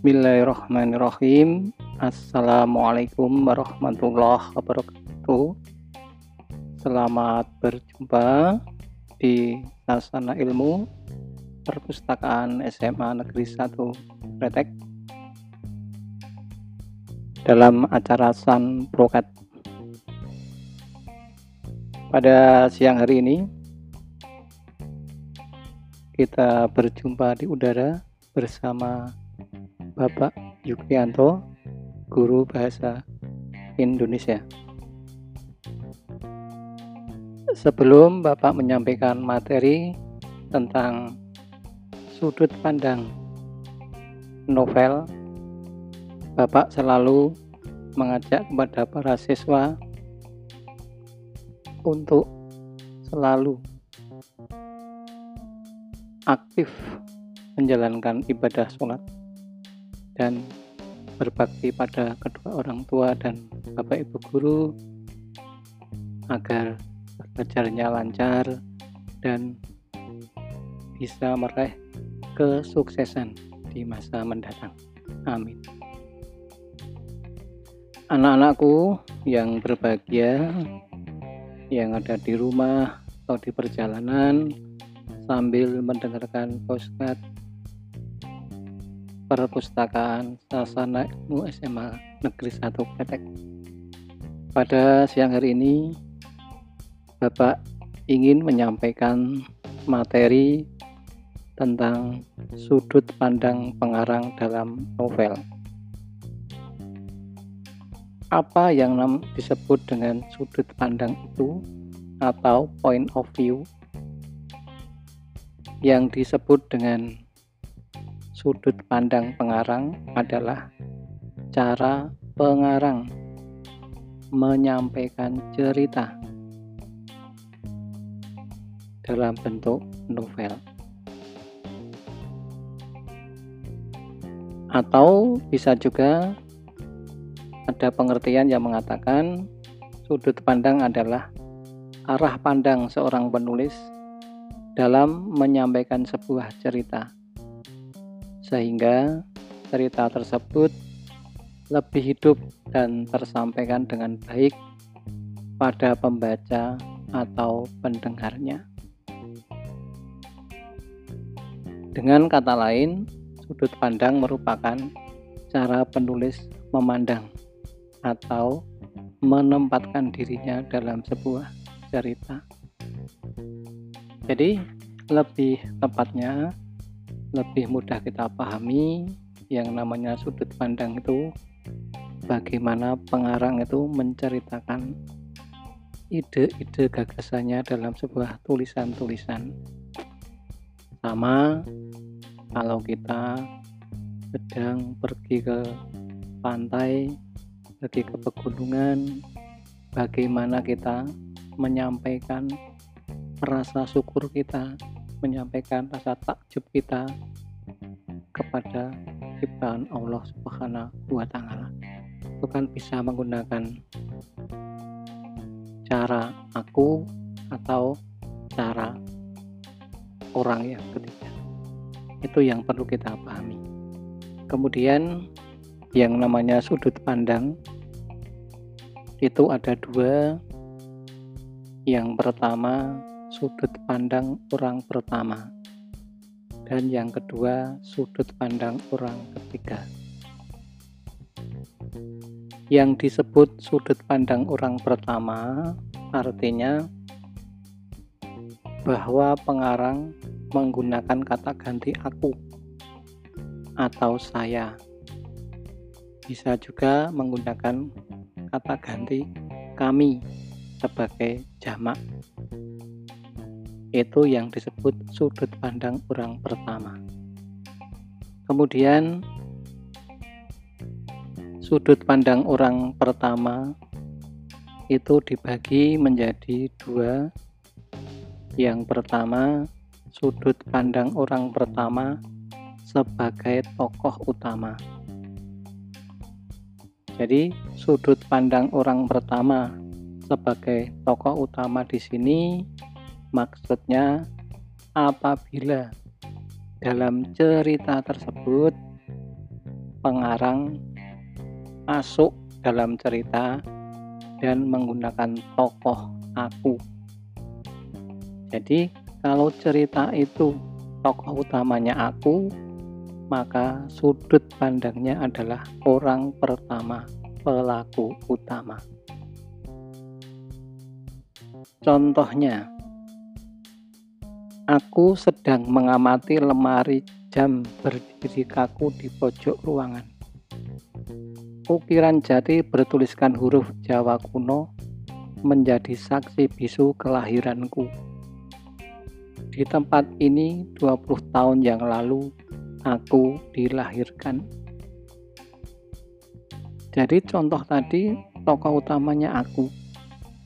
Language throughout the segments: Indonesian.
Bismillahirrahmanirrahim. Assalamualaikum warahmatullahi wabarakatuh. Selamat berjumpa di Sasana Ilmu Perpustakaan SMA Negeri 1 Kretek dalam acara San Prokat. Pada siang hari ini kita berjumpa di udara bersama Bapak Yukrianto, Guru Bahasa Indonesia. Sebelum Bapak menyampaikan materi tentang sudut pandang novel, Bapak selalu mengajak kepada para siswa untuk selalu aktif menjalankan ibadah sholat dan berbakti pada kedua orang tua dan bapak ibu guru agar belajarnya lancar dan bisa meraih kesuksesan di masa mendatang. Amin. Anak-anakku yang berbahagia yang ada di rumah atau di perjalanan sambil mendengarkan postcard Perpustakaan Sasana Ilmu SMA Negeri 1 Petek. Pada siang hari ini, Bapak ingin menyampaikan materi tentang sudut pandang pengarang dalam novel. Apa yang disebut dengan sudut pandang itu atau point of view yang disebut dengan sudut pandang pengarang adalah cara pengarang menyampaikan cerita dalam bentuk novel. Atau bisa juga ada pengertian yang mengatakan sudut pandang adalah arah pandang seorang penulis dalam menyampaikan sebuah cerita sehingga cerita tersebut lebih hidup dan tersampaikan dengan baik pada pembaca atau pendengarnya. Dengan kata lain, sudut pandang merupakan cara penulis memandang atau menempatkan dirinya dalam sebuah cerita. Jadi, lebih tepatnya lebih mudah kita pahami yang namanya sudut pandang itu bagaimana pengarang itu menceritakan ide-ide gagasannya dalam sebuah tulisan-tulisan. Sama kalau kita sedang pergi ke pantai pergi ke pegunungan bagaimana kita menyampaikan rasa syukur kita menyampaikan rasa takjub kita kepada ciptaan Allah Subhanahu wa taala. Bukan bisa menggunakan cara aku atau cara orang yang ketiga. Itu yang perlu kita pahami. Kemudian yang namanya sudut pandang itu ada dua. Yang pertama sudut pandang orang pertama. Dan yang kedua sudut pandang orang ketiga. Yang disebut sudut pandang orang pertama artinya bahwa pengarang menggunakan kata ganti aku atau saya. Bisa juga menggunakan kata ganti kami sebagai jamak itu yang disebut sudut pandang orang pertama. Kemudian sudut pandang orang pertama itu dibagi menjadi dua. Yang pertama, sudut pandang orang pertama sebagai tokoh utama. Jadi, sudut pandang orang pertama sebagai tokoh utama di sini Maksudnya, apabila dalam cerita tersebut pengarang masuk dalam cerita dan menggunakan tokoh aku. Jadi, kalau cerita itu tokoh utamanya aku, maka sudut pandangnya adalah orang pertama, pelaku utama. Contohnya, aku sedang mengamati lemari jam berdiri kaku di pojok ruangan. Ukiran jati bertuliskan huruf Jawa kuno menjadi saksi bisu kelahiranku. Di tempat ini 20 tahun yang lalu aku dilahirkan. Jadi contoh tadi tokoh utamanya aku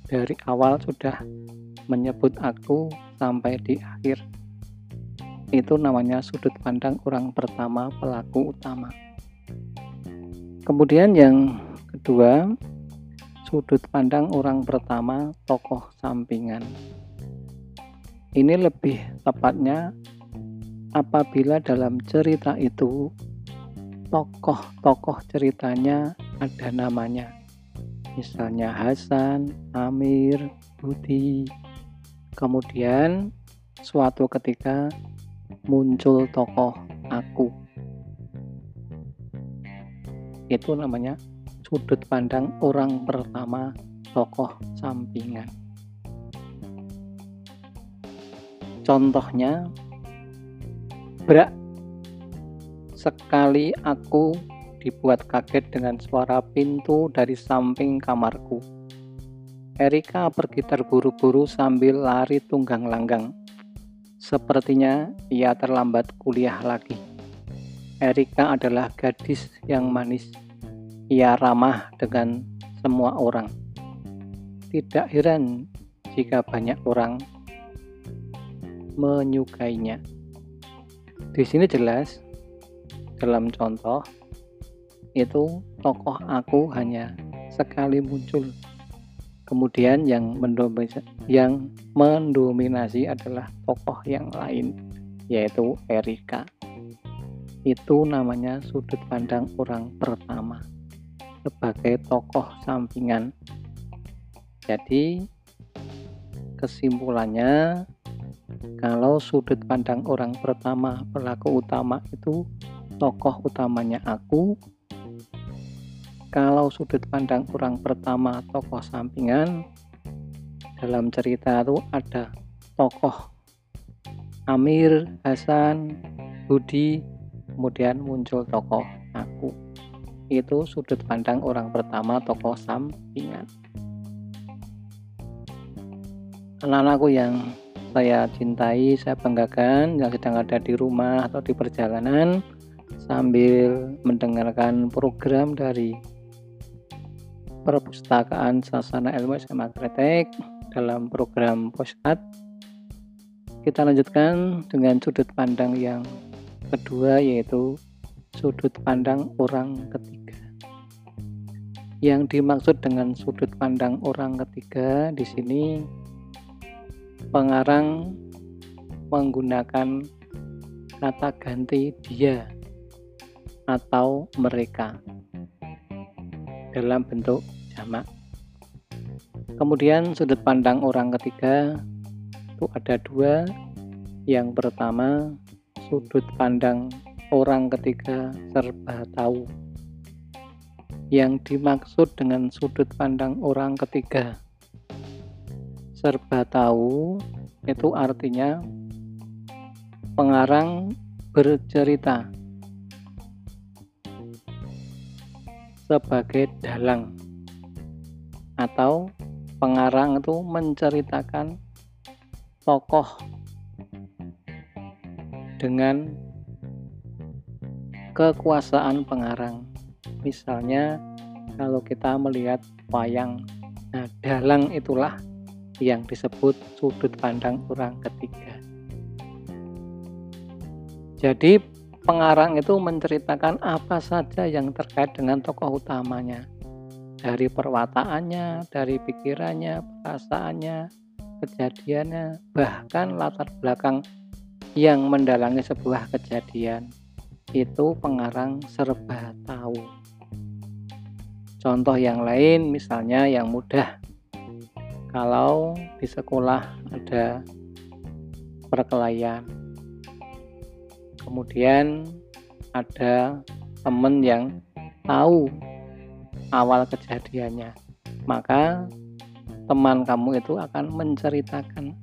dari awal sudah menyebut aku sampai di akhir. Itu namanya sudut pandang orang pertama pelaku utama. Kemudian yang kedua, sudut pandang orang pertama tokoh sampingan. Ini lebih tepatnya apabila dalam cerita itu tokoh-tokoh ceritanya ada namanya misalnya Hasan, Amir, Budi. Kemudian suatu ketika muncul tokoh aku. Itu namanya sudut pandang orang pertama tokoh sampingan. Contohnya, Brak, sekali aku dibuat kaget dengan suara pintu dari samping kamarku. Erika pergi terburu-buru sambil lari tunggang langgang. Sepertinya ia terlambat kuliah lagi. Erika adalah gadis yang manis. Ia ramah dengan semua orang. Tidak heran jika banyak orang menyukainya. Di sini jelas dalam contoh itu tokoh aku hanya sekali muncul. Kemudian yang mendominasi, yang mendominasi adalah tokoh yang lain, yaitu Erika. Itu namanya sudut pandang orang pertama sebagai tokoh sampingan. Jadi kesimpulannya kalau sudut pandang orang pertama pelaku utama itu tokoh utamanya aku kalau sudut pandang orang pertama tokoh sampingan dalam cerita itu ada tokoh Amir, Hasan, Budi, kemudian muncul tokoh aku. Itu sudut pandang orang pertama tokoh sampingan. Anak-anakku yang saya cintai, saya banggakan yang sedang ada di rumah atau di perjalanan sambil mendengarkan program dari Perpustakaan Sasana Ilmu SMA Kretek dalam program postcard. Kita lanjutkan dengan sudut pandang yang kedua yaitu sudut pandang orang ketiga. Yang dimaksud dengan sudut pandang orang ketiga di sini pengarang menggunakan kata ganti dia atau mereka dalam bentuk jamak. Kemudian sudut pandang orang ketiga itu ada dua. Yang pertama sudut pandang orang ketiga serba tahu. Yang dimaksud dengan sudut pandang orang ketiga serba tahu itu artinya pengarang bercerita sebagai dalang atau pengarang itu menceritakan tokoh dengan kekuasaan pengarang. Misalnya kalau kita melihat wayang, nah dalang itulah yang disebut sudut pandang orang ketiga. Jadi pengarang itu menceritakan apa saja yang terkait dengan tokoh utamanya. Dari perwataannya, dari pikirannya, perasaannya, kejadiannya, bahkan latar belakang yang mendalangi sebuah kejadian. itu pengarang serba tahu. Contoh yang lain misalnya yang mudah. Kalau di sekolah ada perkelahian. Kemudian ada teman yang tahu awal kejadiannya. Maka teman kamu itu akan menceritakan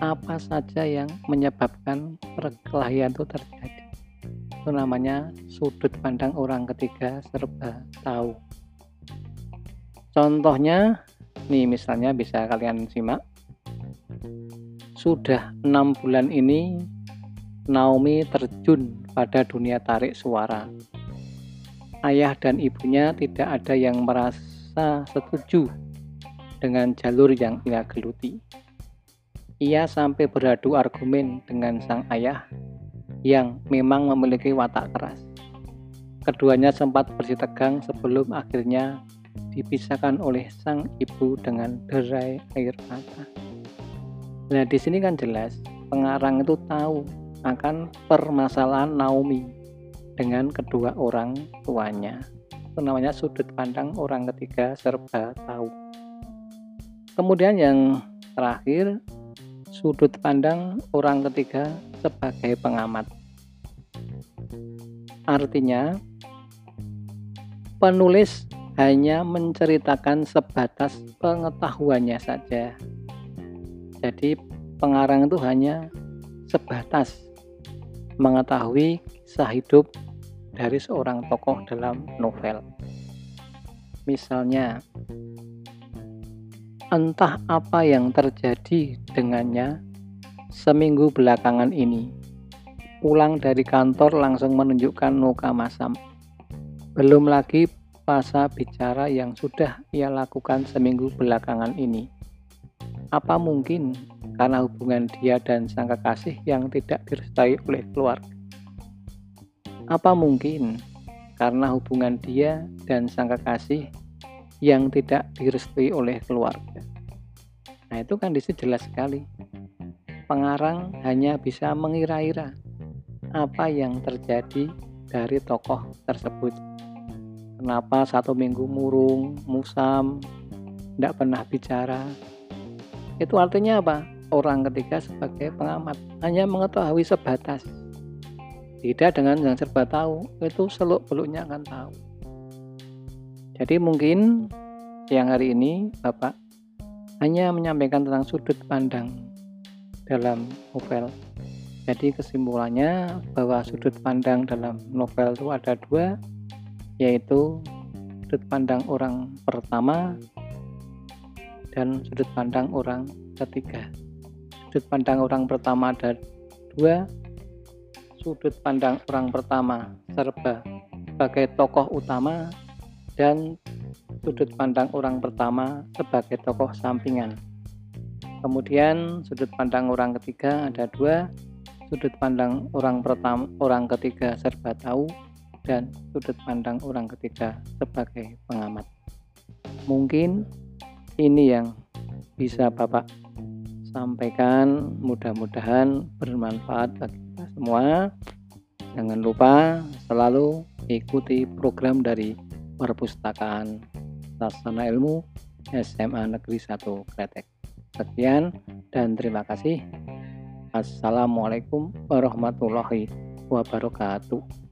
apa saja yang menyebabkan perkelahian itu terjadi. Itu namanya sudut pandang orang ketiga serba tahu. Contohnya nih misalnya bisa kalian simak. Sudah enam bulan ini Naomi terjun pada dunia tarik suara ayah dan ibunya tidak ada yang merasa setuju dengan jalur yang ia geluti ia sampai beradu argumen dengan sang ayah yang memang memiliki watak keras. Keduanya sempat bersitegang sebelum akhirnya dipisahkan oleh sang ibu dengan derai air mata. Nah, di sini kan jelas pengarang itu tahu akan permasalahan Naomi dengan kedua orang tuanya. Itu namanya sudut pandang orang ketiga serba tahu. Kemudian yang terakhir, sudut pandang orang ketiga sebagai pengamat. Artinya, penulis hanya menceritakan sebatas pengetahuannya saja. Jadi, pengarang itu hanya sebatas mengetahui kisah hidup dari seorang tokoh dalam novel. Misalnya, entah apa yang terjadi dengannya seminggu belakangan ini pulang dari kantor langsung menunjukkan muka masam. Belum lagi fasa bicara yang sudah ia lakukan seminggu belakangan ini. Apa mungkin karena hubungan dia dan sang kekasih yang tidak direstui oleh keluarga? Apa mungkin karena hubungan dia dan sang kekasih yang tidak direstui oleh keluarga? Nah itu kan di situ jelas sekali. Pengarang hanya bisa mengira-ira apa yang terjadi dari tokoh tersebut. Kenapa satu minggu murung, musam, tidak pernah bicara. Itu artinya apa? Orang ketiga sebagai pengamat hanya mengetahui sebatas. Tidak dengan yang serba tahu, itu seluk beluknya akan tahu. Jadi mungkin siang hari ini Bapak hanya menyampaikan tentang sudut pandang dalam novel jadi kesimpulannya bahwa sudut pandang dalam novel itu ada dua, yaitu sudut pandang orang pertama dan sudut pandang orang ketiga. Sudut pandang orang pertama ada dua, sudut pandang orang pertama serba sebagai tokoh utama dan sudut pandang orang pertama sebagai tokoh sampingan. Kemudian sudut pandang orang ketiga ada dua, sudut pandang orang pertama orang ketiga serba tahu dan sudut pandang orang ketiga sebagai pengamat. Mungkin ini yang bisa Bapak sampaikan. Mudah-mudahan bermanfaat bagi semua. Jangan lupa selalu ikuti program dari perpustakaan Sasana Ilmu SMA Negeri 1 Kretek. Sekian dan terima kasih. Assalamualaikum warahmatullahi wabarakatuh.